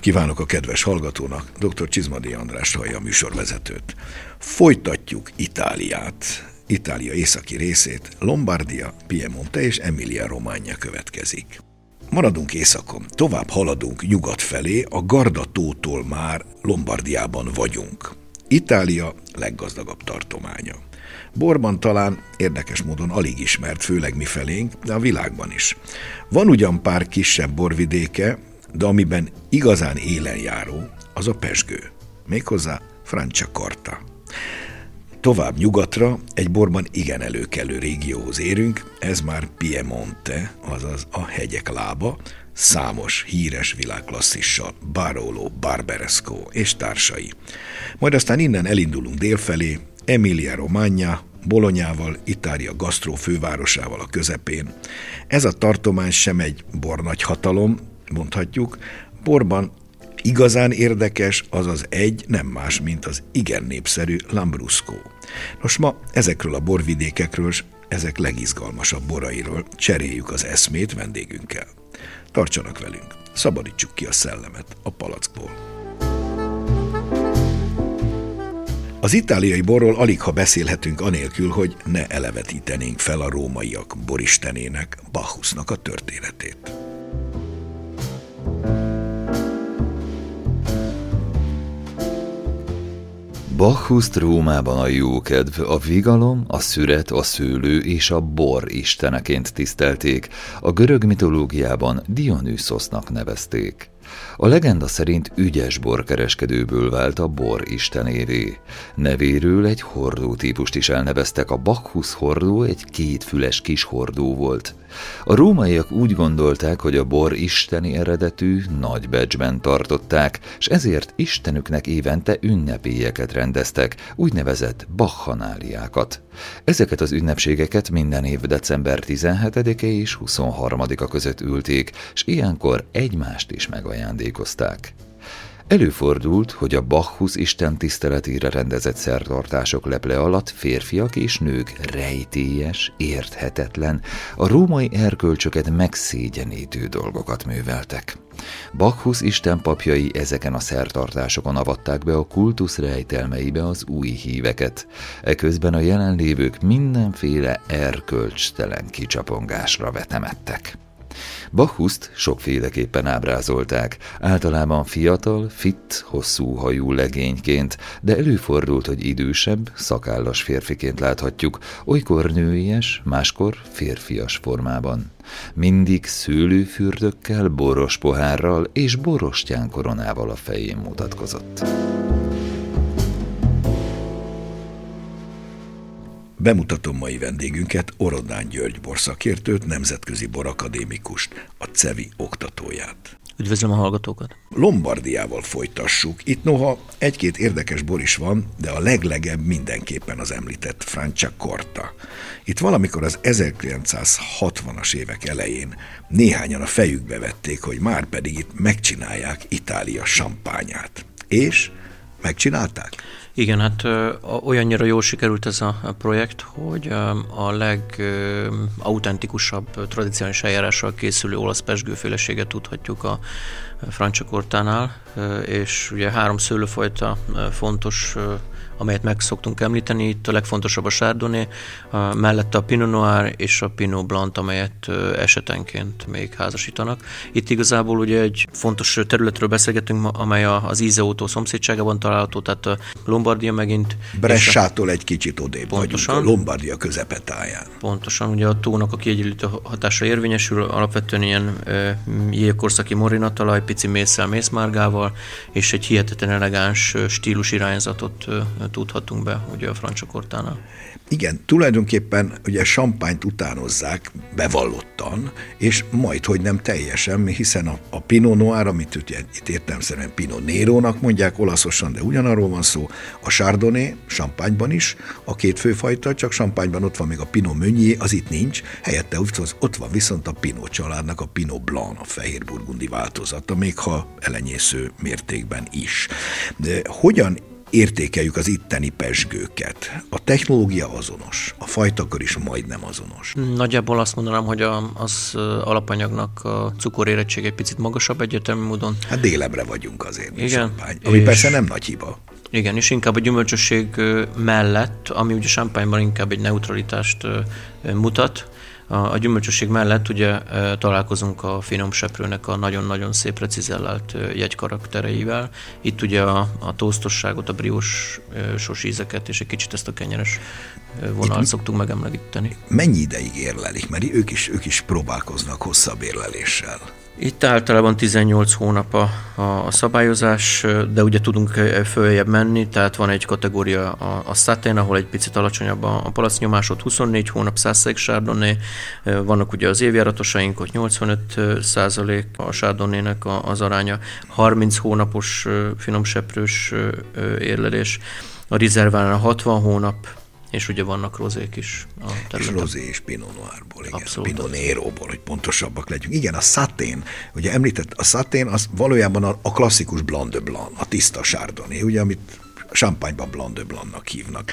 Napot kívánok a kedves hallgatónak, dr. Csizmadi András hallja a műsorvezetőt. Folytatjuk Itáliát. Itália északi részét, Lombardia, Piemonte és Emilia Romagna következik. Maradunk északon, tovább haladunk nyugat felé, a Garda tótól már Lombardiában vagyunk. Itália leggazdagabb tartománya. Borban talán érdekes módon alig ismert, főleg mi felénk, de a világban is. Van ugyan pár kisebb borvidéke, de amiben igazán élen járó, az a pesgő. Méghozzá Franciacorta. Tovább nyugatra egy borban igen előkelő régióhoz érünk, ez már Piemonte, azaz a hegyek lába, számos híres világklasszissal, Barolo, Barberesco és társai. Majd aztán innen elindulunk délfelé, Emilia Romagna, Bolonyával, Itália gasztró fővárosával a közepén. Ez a tartomány sem egy bornagyhatalom, mondhatjuk, borban igazán érdekes az az egy, nem más, mint az igen népszerű Lambrusco. Nos, ma ezekről a borvidékekről, ezek legizgalmasabb borairól cseréljük az eszmét vendégünkkel. Tartsanak velünk, szabadítsuk ki a szellemet a palackból. Az itáliai borról alig ha beszélhetünk anélkül, hogy ne elevetítenénk fel a rómaiak boristenének, Bacchusnak a történetét. Bacchuszt Rómában a jókedv, a vigalom, a szüret, a szőlő és a bor isteneként tisztelték, a görög mitológiában Dionysosznak nevezték. A legenda szerint ügyes borkereskedőből vált a bor istenévé. Nevéről egy hordó típust is elneveztek, a Bacchus hordó egy kétfüles kis hordó volt. A rómaiak úgy gondolták, hogy a bor isteni eredetű, nagy becsben tartották, és ezért istenüknek évente ünnepélyeket rendeztek, úgynevezett bacchanáliákat. Ezeket az ünnepségeket minden év december 17-e és 23-a között ülték, és ilyenkor egymást is megajándékozták. Előfordult, hogy a Bacchus isten tiszteletére rendezett szertartások leple alatt férfiak és nők rejtélyes, érthetetlen, a római erkölcsöket megszégyenítő dolgokat műveltek. Bacchus isten papjai ezeken a szertartásokon avatták be a kultusz rejtelmeibe az új híveket, eközben a jelenlévők mindenféle erkölcstelen kicsapongásra vetemettek. Bachuszt sokféleképpen ábrázolták, általában fiatal, fit, hosszú hajú legényként, de előfordult, hogy idősebb, szakállas férfiként láthatjuk, olykor nőies, máskor férfias formában. Mindig szőlőfürdökkel, boros pohárral és borostyán koronával a fején mutatkozott. Bemutatom mai vendégünket, Orodán György borszakértőt, nemzetközi borakadémikust, a CEVI oktatóját. Üdvözlöm a hallgatókat! Lombardiával folytassuk. Itt noha egy-két érdekes bor is van, de a leglegebb mindenképpen az említett Franciacorta. Itt valamikor az 1960-as évek elején néhányan a fejükbe vették, hogy már pedig itt megcsinálják Itália sampányát. És megcsinálták? Igen, hát olyannyira jól sikerült ez a projekt, hogy a legautentikusabb tradicionális eljárással készülő olasz pesgőféleséget tudhatjuk a Franciacortánál, és ugye három szőlőfajta fontos amelyet meg szoktunk említeni. Itt a legfontosabb a Chardonnay, a, mellette a Pinot Noir és a Pinot Blanc, amelyet esetenként még házasítanak. Itt igazából ugye egy fontos területről beszélgetünk, amely az Ízeótó szomszédságában található, tehát a Lombardia megint. Bressától egy kicsit odébb pontosan, vagyunk, a Lombardia közepetáján. Pontosan, ugye a tónak a kiegyenlítő hatása érvényesül, alapvetően ilyen e, jégkorszaki morinatalaj, pici mészsel, mészmárgával, és egy hihetetlen elegáns stílus irányzatot tudhatunk be ugye a francsokortánál. Igen, tulajdonképpen ugye sampányt utánozzák bevallottan, és majd, hogy nem teljesen, hiszen a, a Pinot Noir, amit ugye itt értelmszerűen Pinot Nero-nak mondják olaszosan, de ugyanarról van szó, a Chardonnay sampányban is, a két főfajta, csak sampányban ott van még a Pinot Meunier, az itt nincs, helyette ott van viszont a Pinot családnak a Pinot Blanc, a fehér burgundi változata, még ha elenyésző mértékben is. De hogyan értékeljük az itteni pesgőket. A technológia azonos, a fajtakör is majdnem azonos. Nagyjából azt mondanám, hogy a, az alapanyagnak a cukorérettség egy picit magasabb egyetemű módon. Hát délebre vagyunk azért, Igen, champagne, ami és... persze nem nagy hiba. Igen, és inkább a gyümölcsösség mellett, ami ugye champagne inkább egy neutralitást mutat, a, a gyümölcsösség mellett ugye találkozunk a finom seprőnek a nagyon-nagyon szép precizellált jegykaraktereivel. Itt ugye a, a tóztosságot, a briós ízeket és egy kicsit ezt a kenyeres vonalat szoktunk megemlegíteni. Mennyi ideig érlelik? Mert ők is, ők is próbálkoznak hosszabb érleléssel. Itt általában 18 hónap a, a, szabályozás, de ugye tudunk följebb menni, tehát van egy kategória a, a Satin, ahol egy picit alacsonyabb a, a palacnyomás, ott 24 hónap, 100 Chardonnay, vannak ugye az évjáratosaink, ott 85 százalék a Chardonnay-nek az aránya, 30 hónapos finomseprős érlelés, a Rizervánál 60 hónap, és ugye vannak rozék is a területen. És rozé és Pinot Noirból, igen. Abszolút. Pinot Néróból, hogy pontosabbak legyünk. Igen, a szatén, ugye említett, a szatén az valójában a, a klasszikus Blanc de Blanc, a tiszta sárdoni, ugye, amit champagne Blanc de Blancnak hívnak.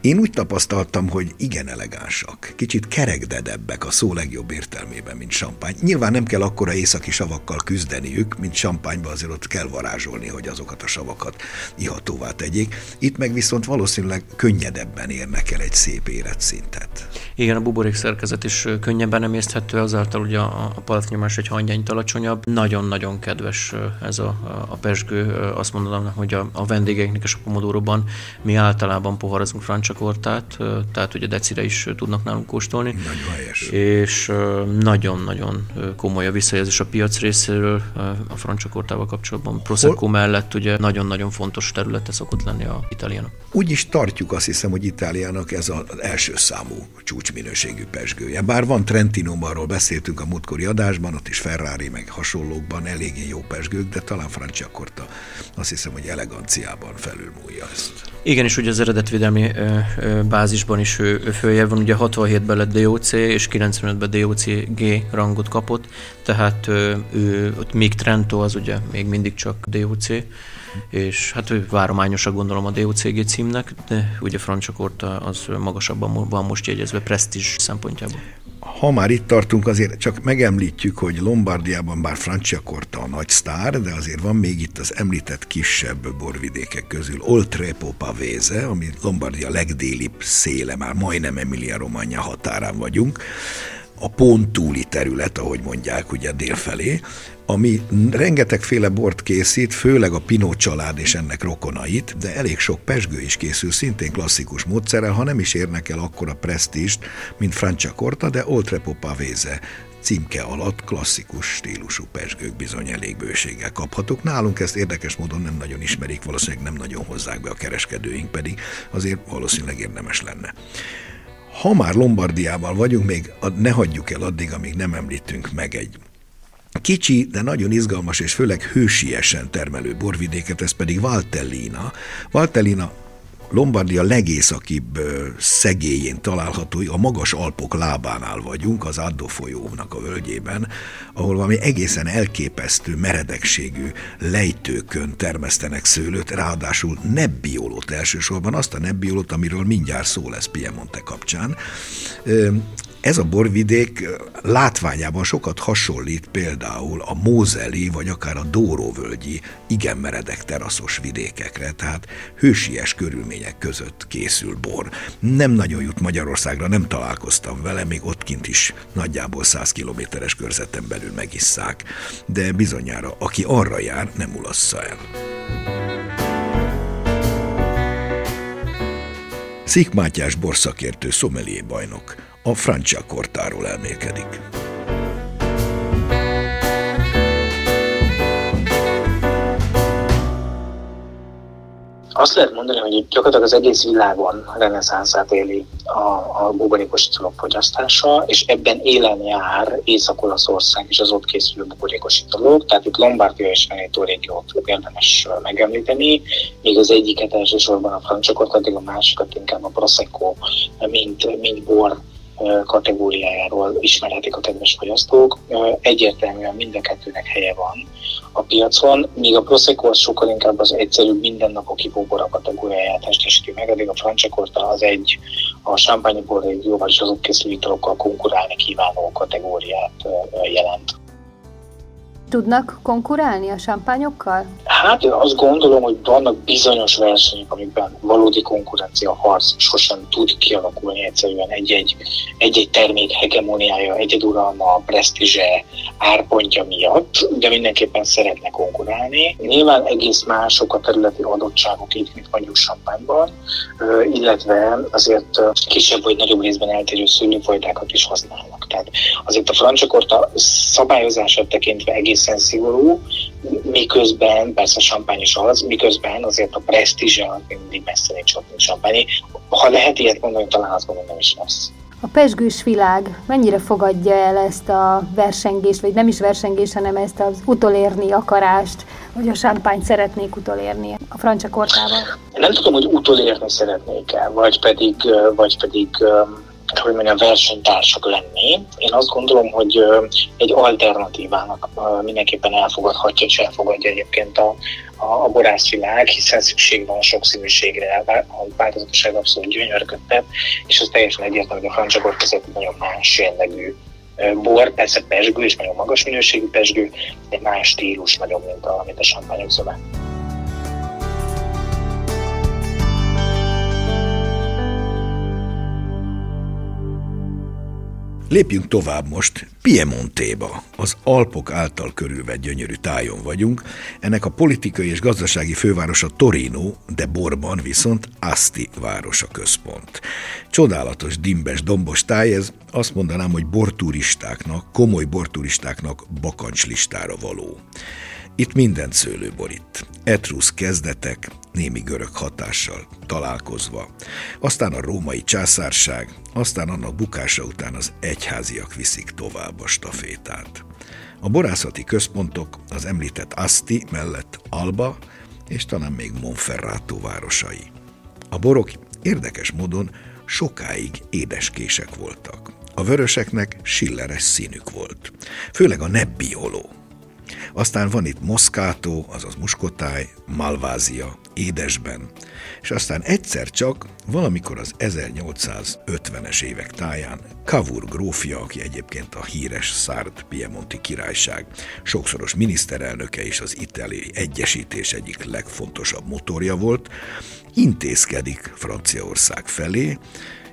Én úgy tapasztaltam, hogy igen elegánsak, kicsit kerekdedebbek a szó legjobb értelmében, mint champagne. Nyilván nem kell akkora északi savakkal küzdeniük, mint champagne azért ott kell varázsolni, hogy azokat a savakat ihatóvá tegyék. Itt meg viszont valószínűleg könnyedebben érnek el egy szép éretszintet. Igen, a buborék szerkezet is könnyebben emészthető, azáltal ugye a, a palatnyomás egy hangyányt alacsonyabb. Nagyon-nagyon kedves ez a, a pesgő. Azt mondanám, hogy a, a vendégeknek és a pomodóróban mi általában poharazunk francsakortát, tehát ugye decire is tudnak nálunk kóstolni. Nagyon helyes. És nagyon-nagyon komoly a visszajelzés a piac részéről a francsakortával kapcsolatban. Prosecco Hol? mellett ugye nagyon-nagyon fontos területe szokott lenni a itáliának. Úgy is tartjuk azt hiszem, hogy Itáliának ez az első számú csúcsminőségű pesgője. Bár van Trentino, arról beszéltünk a múltkori adásban, ott is Ferrari meg hasonlókban eléggé jó pesgők, de talán Franciacorta azt hiszem, hogy eleganciában felülmúlja ezt. Igen, és ugye az eredetvédelmi ö, ö, bázisban is ő, ő följebb van, ugye 67-ben lett DOC, és 95-ben DOC G rangot kapott, tehát ö, ő, ott még Trento az ugye még mindig csak DOC, és hát ő várományosak gondolom a DOCG címnek, de ugye Franciakorta az magasabban van most jegyezve presztízs szempontjából. Ha már itt tartunk, azért csak megemlítjük, hogy Lombardiában bár Franciakorta a nagy sztár, de azért van még itt az említett kisebb borvidékek közül Oltrepo Pavese, ami Lombardia legdélibb széle, már majdnem Emilia Romagna határán vagyunk, a pont túli terület, ahogy mondják, ugye délfelé, ami rengetegféle bort készít, főleg a Pinot család és ennek rokonait, de elég sok pesgő is készül, szintén klasszikus módszerrel, ha nem is érnek el akkora presztíst, mint Franciacorta, de Oltrepo Pavese címke alatt klasszikus stílusú pesgők bizony elég bőséggel kaphatók. Nálunk ezt érdekes módon nem nagyon ismerik, valószínűleg nem nagyon hozzák be a kereskedőink, pedig azért valószínűleg érdemes lenne. Ha már Lombardiával vagyunk, még ne hagyjuk el addig, amíg nem említünk meg egy Kicsi, de nagyon izgalmas és főleg hősiesen termelő borvidéket, ez pedig Valtellina. Valtellina Lombardia legészakibb szegélyén található, a magas Alpok lábánál vagyunk, az Addo folyónak a völgyében, ahol valami egészen elképesztő meredekségű lejtőkön termesztenek szőlőt, ráadásul nebbiolót elsősorban, azt a nebbiolót, amiről mindjárt szó lesz Piemonte kapcsán. Ez a borvidék látványában sokat hasonlít például a Mózeli vagy akár a Dóróvölgyi igen meredek teraszos vidékekre, tehát hősies körülmények között készül bor. Nem nagyon jut Magyarországra, nem találkoztam vele, még ott kint is nagyjából 100 kilométeres körzeten belül megisszák, de bizonyára aki arra jár, nem ulassza el. Szik Mátyás borszakértő szomelié bajnok a francia kortáról elmélkedik. Azt lehet mondani, hogy gyakorlatilag az egész világon reneszánszát éli a, a buborékos italok fogyasztása, és ebben élen jár Észak-Olaszország és az ott készülő buborékos italok, tehát itt Lombardia és Veneto régiót érdemes megemlíteni, míg az egyiket elsősorban a franciakort, addig a másikat inkább a Prosecco, mint, mint bor kategóriájáról ismerhetik a kedves fogyasztók. Egyértelműen mind a kettőnek helye van a piacon, míg a Prosecco sokkal inkább az egyszerűbb mindennapok bor a kategóriáját testesíti meg, addig a Franciacorta az egy a champagne régióval és azok készülő konkurálni kívánó kategóriát jelent. Tudnak konkurálni a sampányokkal? Hát azt gondolom, hogy vannak bizonyos versenyek, amikben valódi konkurencia harc sosem tud kialakulni egyszerűen egy-egy, egy-egy termék hegemoniája, egyeduralma, presztízse, árpontja miatt, de mindenképpen szeretne konkurálni. Nyilván egész mások a területi adottságok itt, mint mondjuk sampányban, illetve azért kisebb vagy nagyobb részben eltérő szőlőfajtákat is használnak. Tehát azért a franciakorta szabályozását tekintve egészen szigorú, miközben, persze a sampány is az, miközben azért a presztízse mindig messze nincs ott, mint sampányi. Ha lehet ilyet mondani, talán azt gondolom nem is lesz. A pesgős világ mennyire fogadja el ezt a versengést, vagy nem is versengés, hanem ezt az utolérni akarást, hogy a sámpányt szeretnék utolérni a francia kortával? Nem tudom, hogy utolérni szeretnék el, vagy pedig, vagy pedig hogy mondjam, versenytársak lenni. Én azt gondolom, hogy egy alternatívának mindenképpen elfogadhatja, és elfogadja egyébként a, a, a borászvilág, hiszen szükség van a sokszínűségre, a változatosság abszolút gyönyörködtet, és az teljesen egyértelmű, hogy a francsabor között nagyon más jellegű bor, persze pesgő, és nagyon magas minőségű pesgő, de más stílus nagyon, mint a, mint a sampányok zöme. Lépjünk tovább most Piemontéba. Az Alpok által körülvett gyönyörű tájon vagyunk. Ennek a politikai és gazdasági fővárosa Torino, de Borban viszont Asti városa központ. Csodálatos, dimbes, dombos táj ez, azt mondanám, hogy borturistáknak, komoly borturistáknak bakancslistára való. Itt minden szőlő borít. Etrusz kezdetek, némi görög hatással találkozva. Aztán a római császárság, aztán annak bukása után az egyháziak viszik tovább a stafétát. A borászati központok az említett Asti mellett Alba és talán még Monferrato városai. A borok érdekes módon sokáig édeskések voltak. A vöröseknek silleres színük volt. Főleg a Nebbioló, aztán van itt Moszkátó, azaz muskotáj, Malvázia, édesben, és aztán egyszer csak, valamikor az 1850-es évek táján, Cavour grófja, aki egyébként a híres Szárd Piemonti királyság, sokszoros miniszterelnöke és az itali egyesítés egyik legfontosabb motorja volt, intézkedik Franciaország felé,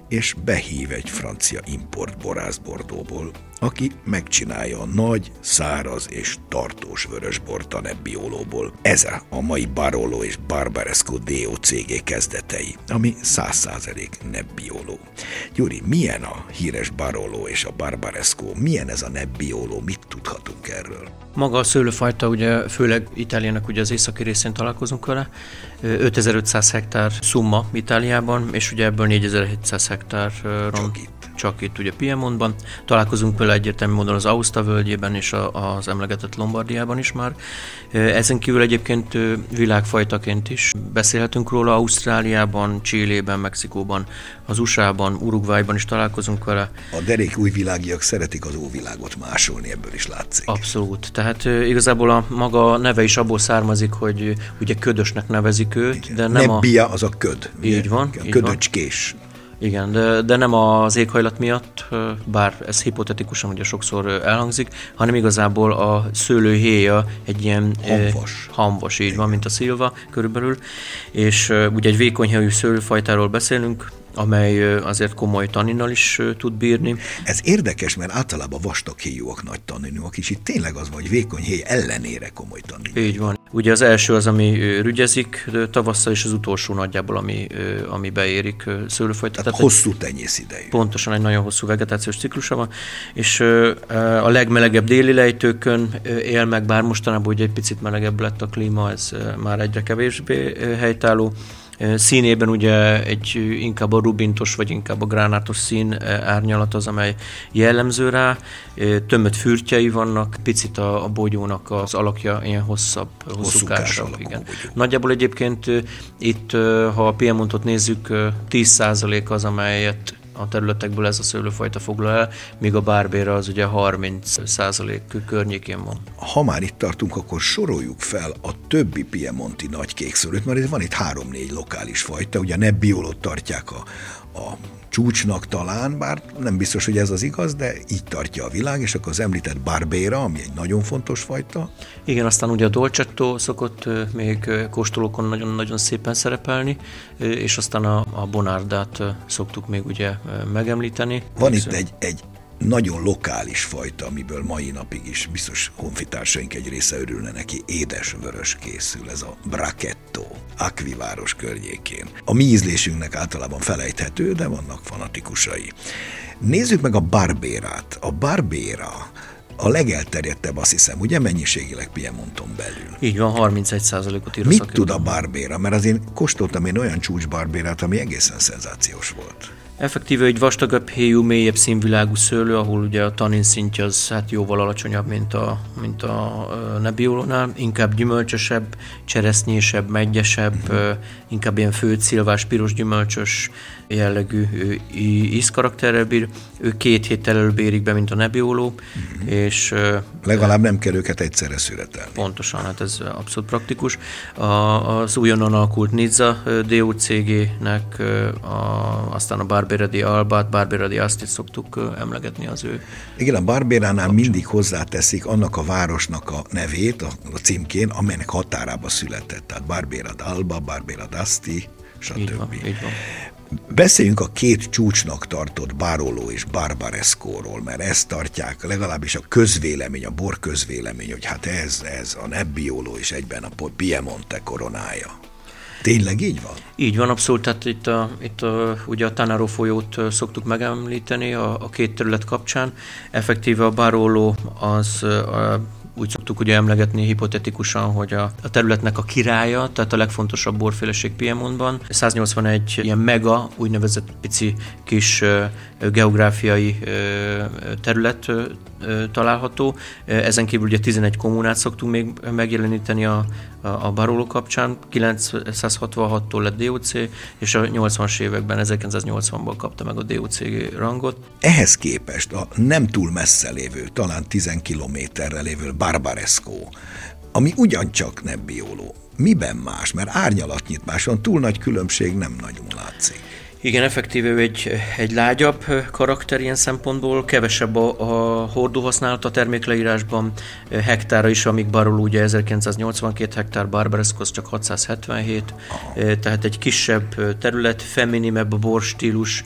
és behív egy francia import borászbordóból, aki megcsinálja a nagy, száraz és tartós vörösbort a Nebbiolóból. Ez a mai Barolo és Barbaresco DOCG kezdetei, ami 100% Nebbioló. Gyuri, milyen a híres Barolo és a Barbaresco? Milyen ez a Nebbioló? Mit tudhatunk erről? Maga a szőlőfajta, ugye főleg Itáliának ugye az északi részén találkozunk vele, 5500 hektár szumma Itáliában, és ugye ebből 4700 hektár Csak itt csak itt ugye Piemontban. Találkozunk vele egyértelmű módon az Auszta völgyében és az emlegetett Lombardiában is már. Ezen kívül egyébként világfajtaként is beszélhetünk róla Ausztráliában, Csillében, Mexikóban, az USA-ban, Uruguayban is találkozunk vele. A derék újvilágiak szeretik az óvilágot másolni, ebből is látszik. Abszolút. Tehát igazából a maga neve is abból származik, hogy ugye ködösnek nevezik őt, Igen. de nem Nebbia a... az a köd. Így van. A ködöcskés. Van. Igen, de, de nem az éghajlat miatt, bár ez hipotetikusan ugye sokszor elhangzik, hanem igazából a szőlő héja egy ilyen hamvas, eh, hamvas így Igen. van, mint a szilva körülbelül, és ugye egy vékony helyű szőlőfajtáról beszélünk, amely azért komoly taninnal is tud bírni. Ez érdekes, mert általában vastag héjúak nagy taninúak, és itt tényleg az van, hogy vékony héj ellenére komoly tanin. Így van. Ugye az első az, ami rügyezik tavasszal, és az utolsó nagyjából, ami, ami beérik szőlőfajta. Tehát, Tehát hosszú tenyész idejű. Pontosan egy nagyon hosszú vegetációs ciklusa van, és a legmelegebb déli lejtőkön él meg, bár mostanában ugye egy picit melegebb lett a klíma, ez már egyre kevésbé helytálló Színében ugye egy inkább a rubintos, vagy inkább a gránátos szín árnyalat az, amely jellemző rá. Tömött fürtjei vannak, picit a, a bogyónak az alakja ilyen hosszabb, hosszúkásabb. Igen. Nagyjából egyébként itt, ha a Piemontot nézzük, 10% az, amelyet a területekből ez a szőlőfajta foglal el, míg a Barbera az ugye 30 százalék környékén van. Ha már itt tartunk, akkor soroljuk fel a többi piemonti nagy kékszőlőt, mert van itt három-négy lokális fajta, ugye a Nebbiolot tartják a, a csúcsnak talán, bár nem biztos, hogy ez az igaz, de így tartja a világ, és akkor az említett Barbera, ami egy nagyon fontos fajta. Igen, aztán ugye a Dolcetto szokott még kóstolókon nagyon-nagyon szépen szerepelni, és aztán a, a Bonardát szoktuk még ugye megemlíteni. Van itt egy, egy nagyon lokális fajta, amiből mai napig is biztos honfitársaink egy része örülne neki, édes vörös készül, ez a Brachetto, Akviváros környékén. A mi ízlésünknek általában felejthető, de vannak fanatikusai. Nézzük meg a Barbérát. A Barbéra a legelterjedtebb, azt hiszem, ugye mennyiségileg Piemonton belül. Így van, 31%-ot ír Mit tud a Barbéra? Mert azért kóstoltam én olyan csúcsbarbérát, ami egészen szenzációs volt. Effektíve egy vastagabb héjú, mélyebb színvilágú szőlő, ahol ugye a tanin szintje az hát jóval alacsonyabb, mint a, mint a Nebbiolónál, inkább gyümölcsösebb, cseresznyésebb, megyesebb, mm-hmm. inkább ilyen főcilvás, piros gyümölcsös jellegű ízkarakterrel bír. Ő két héttel előbb érik be, mint a Nebbioló, mm-hmm. és... Legalább nem kell őket egyszerre születelni. Pontosan, hát ez abszolút praktikus. A, az újonnan alakult Nizza DOCG-nek, a, aztán a Bar Barbera di Albát, Barbera di Astit szoktuk emlegetni az ő. Igen, a Barberánál mindig hozzáteszik annak a városnak a nevét a, a címkén, amelynek határába született. Tehát Barbera d'Alba, Barbera d'Asti, stb. Így van, így van. Beszéljünk a két csúcsnak tartott Barolo és Barbaresco-ról, mert ezt tartják legalábbis a közvélemény, a bor közvélemény, hogy hát ez, ez a Nebbiolo és egyben a Piemonte koronája. Tényleg így van? Így van, abszolút. Tehát itt, a, itt a, ugye a Tanaro folyót szoktuk megemlíteni a, a két terület kapcsán. Effektíve a Barolo az a, úgy szoktuk ugye emlegetni hipotetikusan, hogy a, a területnek a királya, tehát a legfontosabb borféleség Piemontban. 181 ilyen mega, úgynevezett pici kis geográfiai terület található. Ezen kívül ugye 11 kommunát szoktunk még megjeleníteni a, a, a kapcsán. 966-tól lett DOC, és a 80-as években, 1980-ban kapta meg a DOC rangot. Ehhez képest a nem túl messze lévő, talán 10 kilométerre lévő Barbaresco, ami ugyancsak Nebbioló, miben más? Mert árnyalatnyit más van, túl nagy különbség nem nagyon látszik. Igen, effektíve egy, egy lágyabb karakter ilyen szempontból, kevesebb a, a hordó használat a termékleírásban, hektára is, amíg Barol ugye 1982 hektár, Barbaresco's csak 677, tehát egy kisebb terület, feminimebb a borstílus.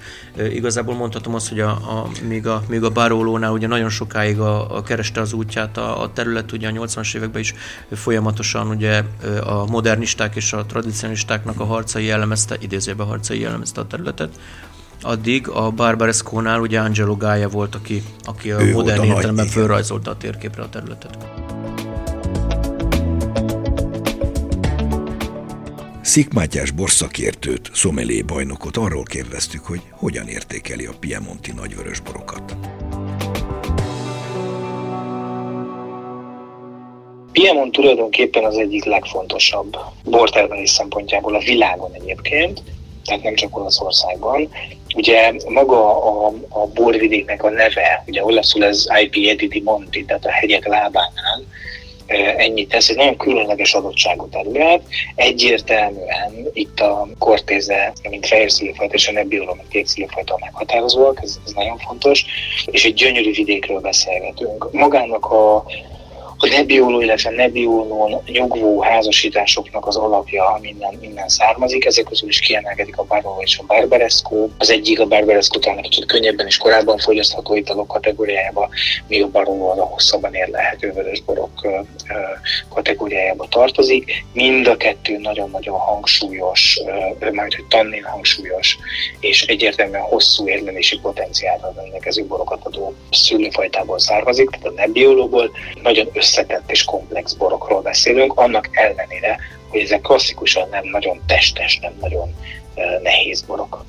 Igazából mondhatom azt, hogy a, a, még, a, még a Barolónál ugye nagyon sokáig a, a kereste az útját a, a terület, ugye a 80-as években is folyamatosan ugye a modernisták és a tradicionalistáknak a harcai jellemezte, idézőben harcai jellemezte a terület területet, addig a Barbaresco-nál ugye Angelo Gaia volt, aki, aki a ő modern értelemben fölrajzolta a térképre a területet. Szik Mátyás borszakértőt, szomelé bajnokot arról kérdeztük, hogy hogyan értékeli a Piemonti nagyvörösborokat. Piemont tulajdonképpen az egyik legfontosabb bortermelés szempontjából a világon egyébként, tehát nem csak Olaszországban. Ugye maga a, a borvidéknek a neve, ugye olaszul ez IP di Monti, tehát a hegyek lábánál, ennyit tesz, egy nagyon különleges adottságú terület. Egyértelműen itt a kortéze, mint fehér szülőfajta és a nebbioló, mint kék szülőfajta meghatározóak, ez, ez nagyon fontos, és egy gyönyörű vidékről beszélgetünk. Magának a, a Nebbiolo, illetve Nebbiolón nyugvó házasításoknak az alapja minden, minden származik. Ezek közül is kiemelkedik a Barolo és a Barbaresco. Az egyik a Barbaresco talán kicsit könnyebben és korábban fogyasztható italok kategóriájába, míg a Barolo a hosszabban érlehető vörösborok kategóriájába tartozik. Mind a kettő nagyon-nagyon hangsúlyos, majd hogy tannin hangsúlyos, és egyértelműen hosszú érlelési potenciálra rendelkező borokat adó szülőfajtából származik, tehát a Nebbiolóból nagyon össze összetett és komplex borokról beszélünk, annak ellenére, hogy ezek klasszikusan nem nagyon testes, nem nagyon nehéz borok.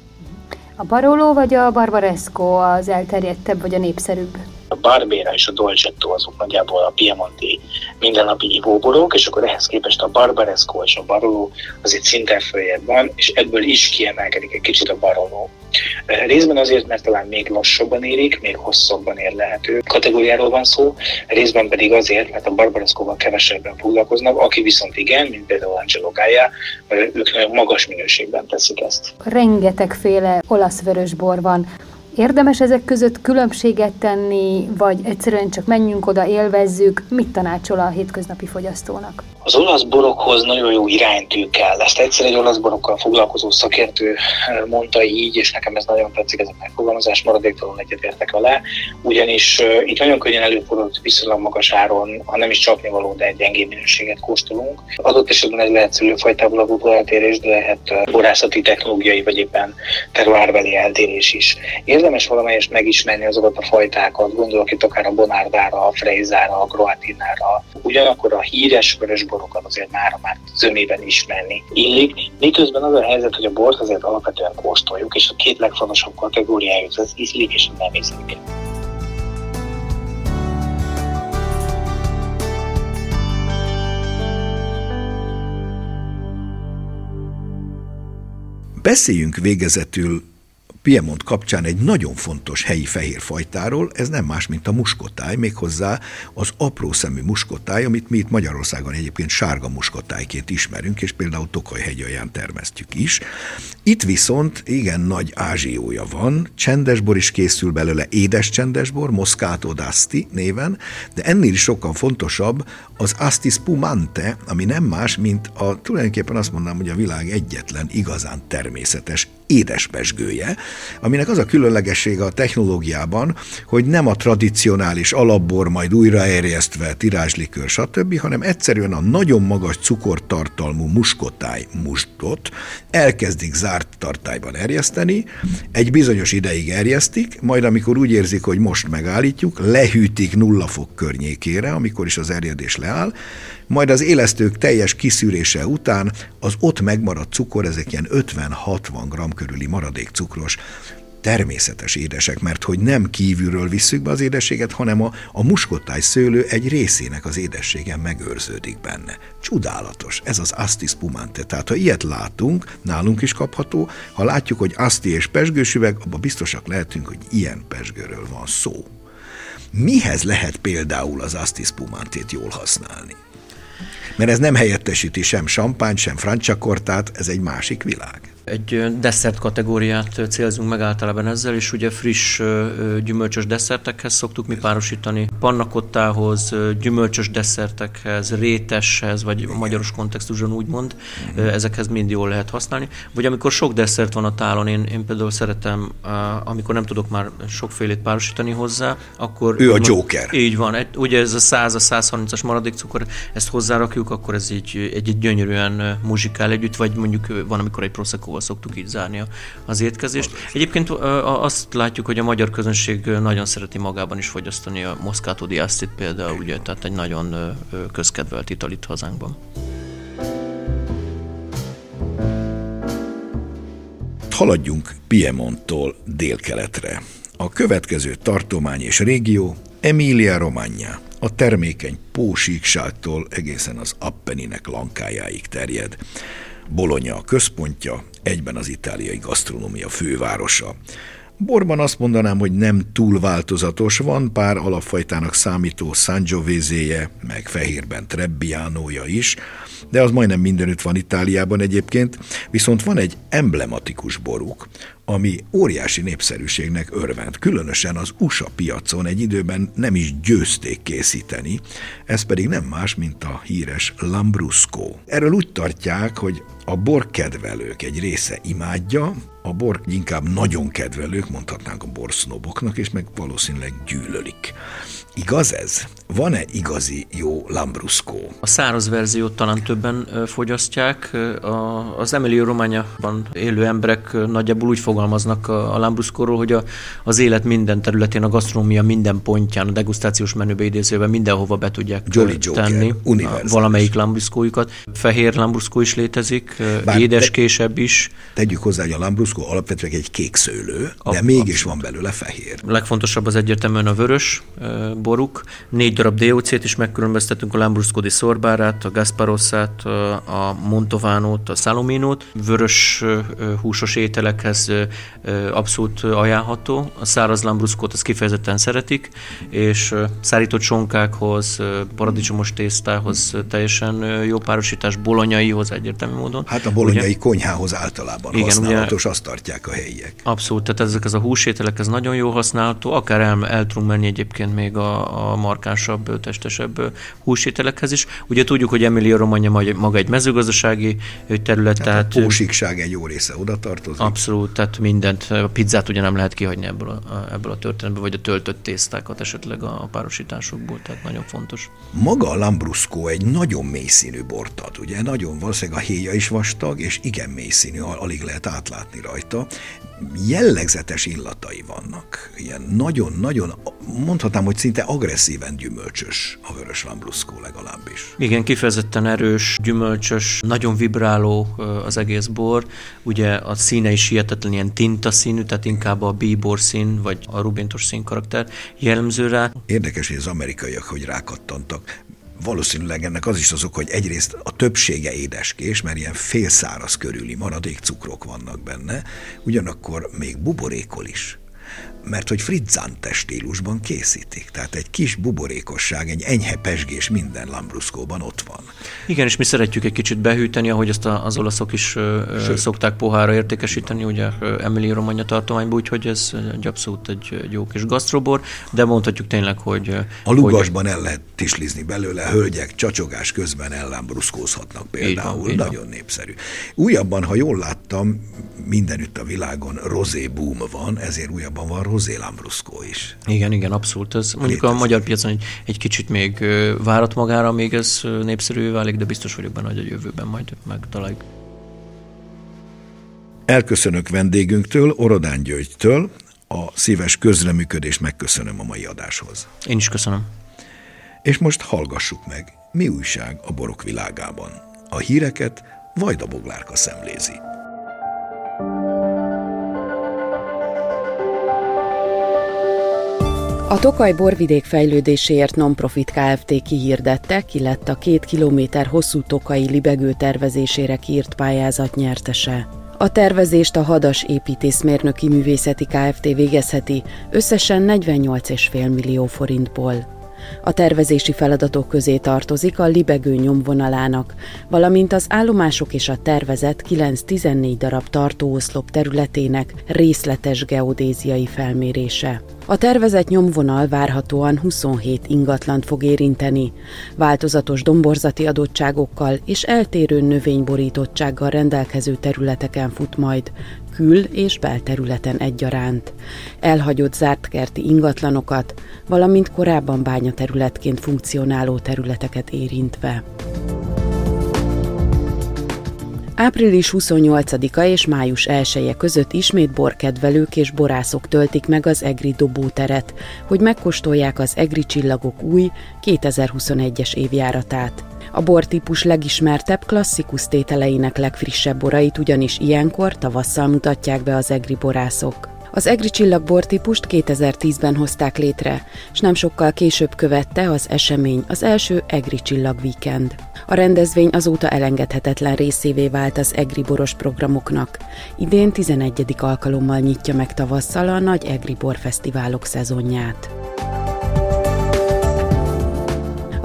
A Barolo vagy a Barbaresco az elterjedtebb vagy a népszerűbb? A Barbera és a Dolcetto azok nagyjából a Piemonti mindennapi ivóborok, és akkor ehhez képest a Barbaresco és a Barolo azért szinten följebb van, és ebből is kiemelkedik egy kicsit a Barolo. Részben azért, mert talán még lassabban érik, még hosszabban érlehető kategóriáról van szó, részben pedig azért, mert a Barbaresco-val kevesebben foglalkoznak, aki viszont igen, mint például Angelo Gaia, ők nagyon magas minőségben teszik ezt. Rengetegféle olasz vörösbor van. Érdemes ezek között különbséget tenni, vagy egyszerűen csak menjünk oda, élvezzük? Mit tanácsol a hétköznapi fogyasztónak? Az olasz borokhoz nagyon jó iránytű kell. Ezt egyszer egy olasz borokkal foglalkozó szakértő eh, mondta így, és nekem ez nagyon tetszik, ez a megfogalmazás, maradéktalanul egyetértek alá, ugyanis uh, itt nagyon könnyen előfordul, viszonylag magas áron, ha nem is csapnivaló, de egy gyengébb minőséget kóstolunk. Adott esetben ez lehet szülőfajtából adódó eltérés, de lehet uh, borászati, technológiai vagy éppen terroárbeli eltérés is. Érdemes valamelyest megismerni azokat a fajtákat, gondolok itt akár a Bonardára, a Freizára, a Groatinára, ugyanakkor a híres vörös borokat azért már, már zömében ismerni illik. Miközben az a helyzet, hogy a bort azért alapvetően kóstoljuk, és a két legfontosabb kategóriájuk az ízlik és a nem ízlik. Beszéljünk végezetül Piemont kapcsán egy nagyon fontos helyi fehér fajtáról, ez nem más, mint a muskotáj, méghozzá az apró szemű muskotáj, amit mi itt Magyarországon egyébként sárga muskotájként ismerünk, és például Tokaj hegyalján termesztjük is. Itt viszont igen nagy ázsiója van, csendesbor is készül belőle, édes csendesbor, Moscato d'Asti néven, de ennél is sokkal fontosabb az Asti Spumante, ami nem más, mint a tulajdonképpen azt mondanám, hogy a világ egyetlen igazán természetes édespesgője, aminek az a különlegessége a technológiában, hogy nem a tradicionális alapbor, majd újraerjesztve, tirázslikör, stb., hanem egyszerűen a nagyon magas cukortartalmú muskotáj mustot elkezdik zárt tartályban erjeszteni, egy bizonyos ideig erjesztik, majd amikor úgy érzik, hogy most megállítjuk, lehűtik nulla fok környékére, amikor is az erjedés leáll, majd az élesztők teljes kiszűrése után az ott megmaradt cukor, ezek ilyen 50-60 g körüli maradék cukros, természetes édesek, mert hogy nem kívülről visszük be az édességet, hanem a, a muskottáj szőlő egy részének az édessége megőrződik benne. Csodálatos, ez az Asti spumante. Tehát ha ilyet látunk, nálunk is kapható, ha látjuk, hogy Asti és pesgős üveg, abban biztosak lehetünk, hogy ilyen pesgőről van szó. Mihez lehet például az Asti spumantét jól használni? Mert ez nem helyettesíti sem sampány, sem franciakortát, ez egy másik világ. Egy desszert kategóriát célzunk meg általában ezzel, és ugye friss gyümölcsös desszertekhez szoktuk mi párosítani, pannakottához, gyümölcsös desszertekhez, réteshez, vagy Igen. magyaros kontextusban úgymond, ezekhez mind jól lehet használni. Vagy amikor sok desszert van a tálon, én, én például szeretem, amikor nem tudok már sokfélét párosítani hozzá, akkor... Ő a joker. Így van, ugye ez a 100 a 130-as maradék cukor, ezt hozzárakjuk, akkor ez így egy, egy gyönyörűen muzsikál együtt, vagy mondjuk van, amikor egy prosecco szóval szoktuk így zárni az étkezést. Egyébként azt látjuk, hogy a magyar közönség nagyon szereti magában is fogyasztani a Moscato di például, ugye, tehát egy nagyon közkedvelt ital itt hazánkban. Haladjunk Piemonttól délkeletre. A következő tartomány és régió Emilia Romagna, a termékeny pósíkságtól egészen az Appeninek lankájáig terjed. Bologna a központja, egyben az itáliai gasztronómia fővárosa. Borban azt mondanám, hogy nem túl változatos, van pár alapfajtának számító Sangiovese, meg fehérben Trebbianója is, de az majdnem mindenütt van Itáliában egyébként, viszont van egy emblematikus boruk, ami óriási népszerűségnek örvend, különösen az USA piacon egy időben nem is győzték készíteni, ez pedig nem más, mint a híres Lambrusco. Erről úgy tartják, hogy a borkedvelők egy része imádja, a bor inkább nagyon kedvelők, mondhatnánk a borsznoboknak, és meg valószínűleg gyűlölik. Igaz ez? Van-e igazi jó Lambrusco? A száraz verziót talán többen fogyasztják. Az Emilio Rományában élő emberek nagyjából úgy fogalmaznak a Lambrusco-ról, hogy a, az élet minden területén, a gasztronómia minden pontján, a degustációs menübe idézőben mindenhova be tudják Jolly tenni Joker, valamelyik Lambrusco-jukat. Fehér Lambrusco is létezik, Bár édeskésebb is. Tegyük hozzá, hogy a Lambrusco alapvetően egy kék szőlő, de a, mégis van belőle fehér. A legfontosabb az egyértelműen a vörös, boruk. Négy darab DOC-t is megkülönböztetünk, a Lambrusco di Sorbárát, a Gasparossát, a Montovánót, a Salominót. Vörös húsos ételekhez abszolút ajánlható. A száraz Lambruscót az kifejezetten szeretik, és szárított sonkákhoz, paradicsomos tésztához teljesen jó párosítás, bolonyaihoz egyértelmű módon. Hát a bolonyai ugye? konyhához általában Igen, használatos, ugye, azt tartják a helyiek. Abszolút, tehát ezek ez a húsételek, ez nagyon jó használható, akár el, el tudunk menni egyébként még a, a markánsabb, testesebb húsételekhez is. Ugye tudjuk, hogy Emilia Romagna maga egy mezőgazdasági terület, tehát... tehát a pósikság egy jó része oda tartozik. Abszolút, tehát mindent, a pizzát ugye nem lehet kihagyni ebből a, ebből a történetből, vagy a töltött tésztákat esetleg a párosításokból, tehát nagyon fontos. Maga a Lambrusco egy nagyon mélyszínű bort ad, ugye? Nagyon valószínűleg a héja is vastag, és igen mélyszínű, alig lehet átlátni rajta jellegzetes illatai vannak. Ilyen nagyon-nagyon, mondhatnám, hogy szinte agresszíven gyümölcsös a vörös lambrusco legalábbis. Igen, kifejezetten erős, gyümölcsös, nagyon vibráló az egész bor. Ugye a színe is hihetetlen ilyen tinta színű, tehát inkább a bíbor szín, vagy a rubintos szín karakter jellemző rá. Érdekes, hogy az amerikaiak hogy rákattantak valószínűleg ennek az is azok, hogy egyrészt a többsége édeskés, mert ilyen félszáraz körüli maradék cukrok vannak benne, ugyanakkor még buborékol is mert hogy frizzante stílusban készítik. Tehát egy kis buborékosság, egy enyhe pesgés minden Lambruscóban ott van. Igen, és mi szeretjük egy kicsit behűteni, ahogy azt az olaszok is Sőt. szokták pohára értékesíteni, ugye Emily Romagna tartományban, úgyhogy ez egy abszolút egy, egy jó kis gasztrobor, de mondhatjuk tényleg, hogy... A lugasban hogy... el lehet tislizni belőle, hölgyek csacsogás közben ellámbruszkózhatnak például, így van, nagyon van. népszerű. Újabban, ha jól láttam, mindenütt a világon rozé boom van, ezért újabban van rozé Lambrusco is. Igen, igen, abszolút. Ez mondjuk Létezik. a magyar piacon egy, egy kicsit még várat magára, még ez népszerű válik, de biztos vagyok benne, hogy a jövőben majd megtaláljuk. Elköszönök vendégünktől, Orodán Györgytől, a szíves közreműködést megköszönöm a mai adáshoz. Én is köszönöm. És most hallgassuk meg, mi újság a borok világában. A híreket Vajda Boglárka szemlézi. A Tokaj borvidék fejlődéséért non-profit Kft. kihirdette, ki lett a két kilométer hosszú tokai libegő tervezésére kiírt pályázat nyertese. A tervezést a Hadas Építészmérnöki Művészeti Kft. végezheti összesen 48,5 millió forintból. A tervezési feladatok közé tartozik a libegő nyomvonalának, valamint az állomások és a tervezet 9-14 darab tartóoszlop területének részletes geodéziai felmérése. A tervezett nyomvonal várhatóan 27 ingatlant fog érinteni, változatos domborzati adottságokkal és eltérő növényborítottsággal rendelkező területeken fut majd, kül- és belterületen egyaránt. Elhagyott zárt kerti ingatlanokat, valamint korábban bányaterületként funkcionáló területeket érintve. Április 28-a és május 1 -e között ismét borkedvelők és borászok töltik meg az EGRI dobóteret, hogy megkóstolják az EGRI csillagok új 2021-es évjáratát. A bortípus legismertebb klasszikus tételeinek legfrissebb borait ugyanis ilyenkor tavasszal mutatják be az EGRI borászok. Az Egri csillag típust 2010-ben hozták létre, és nem sokkal később követte az esemény az első Egri csillag weekend. A rendezvény azóta elengedhetetlen részévé vált az Egri boros programoknak. Idén 11. alkalommal nyitja meg tavasszal a nagy Egri borfesztiválok szezonját.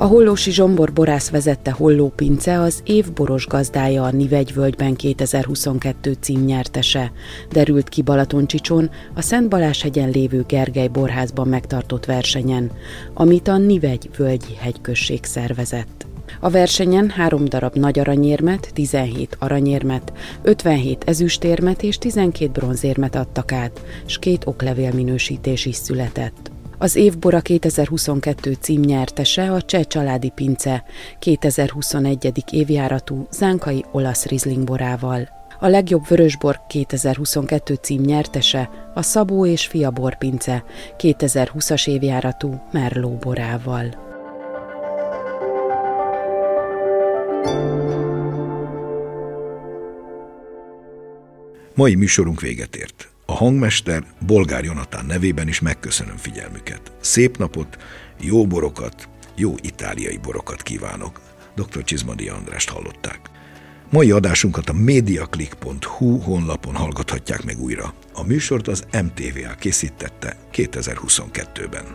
A Hollósi Zsombor borász vezette Holló Pince az év boros gazdája a Nivegyvölgyben 2022 címnyertese, derült ki Balatoncsicsón a Szent Balázs-hegyen lévő Gergely borházban megtartott versenyen, amit a Nivegy völgyi hegyközség szervezett. A versenyen három darab nagy aranyérmet, 17 aranyérmet, 57 ezüstérmet és 12 bronzérmet adtak át, s két oklevél minősítés is született. Az évbora 2022 címnyertese a Cseh Családi Pince 2021. évjáratú zánkai olasz Riesling borával. A legjobb vörösbor 2022 címnyertese a Szabó és Fia Borpince 2020-as évjáratú Merló borával. Mai műsorunk véget ért. A hangmester Bolgár Jonatán nevében is megköszönöm figyelmüket. Szép napot Jó borokat, jó itáliai borokat kívánok. Dr. Csizmadi Andrást hallották. Mai adásunkat a mediaclick.hu honlapon hallgathatják meg újra. A műsort az MTVA készítette 2022-ben.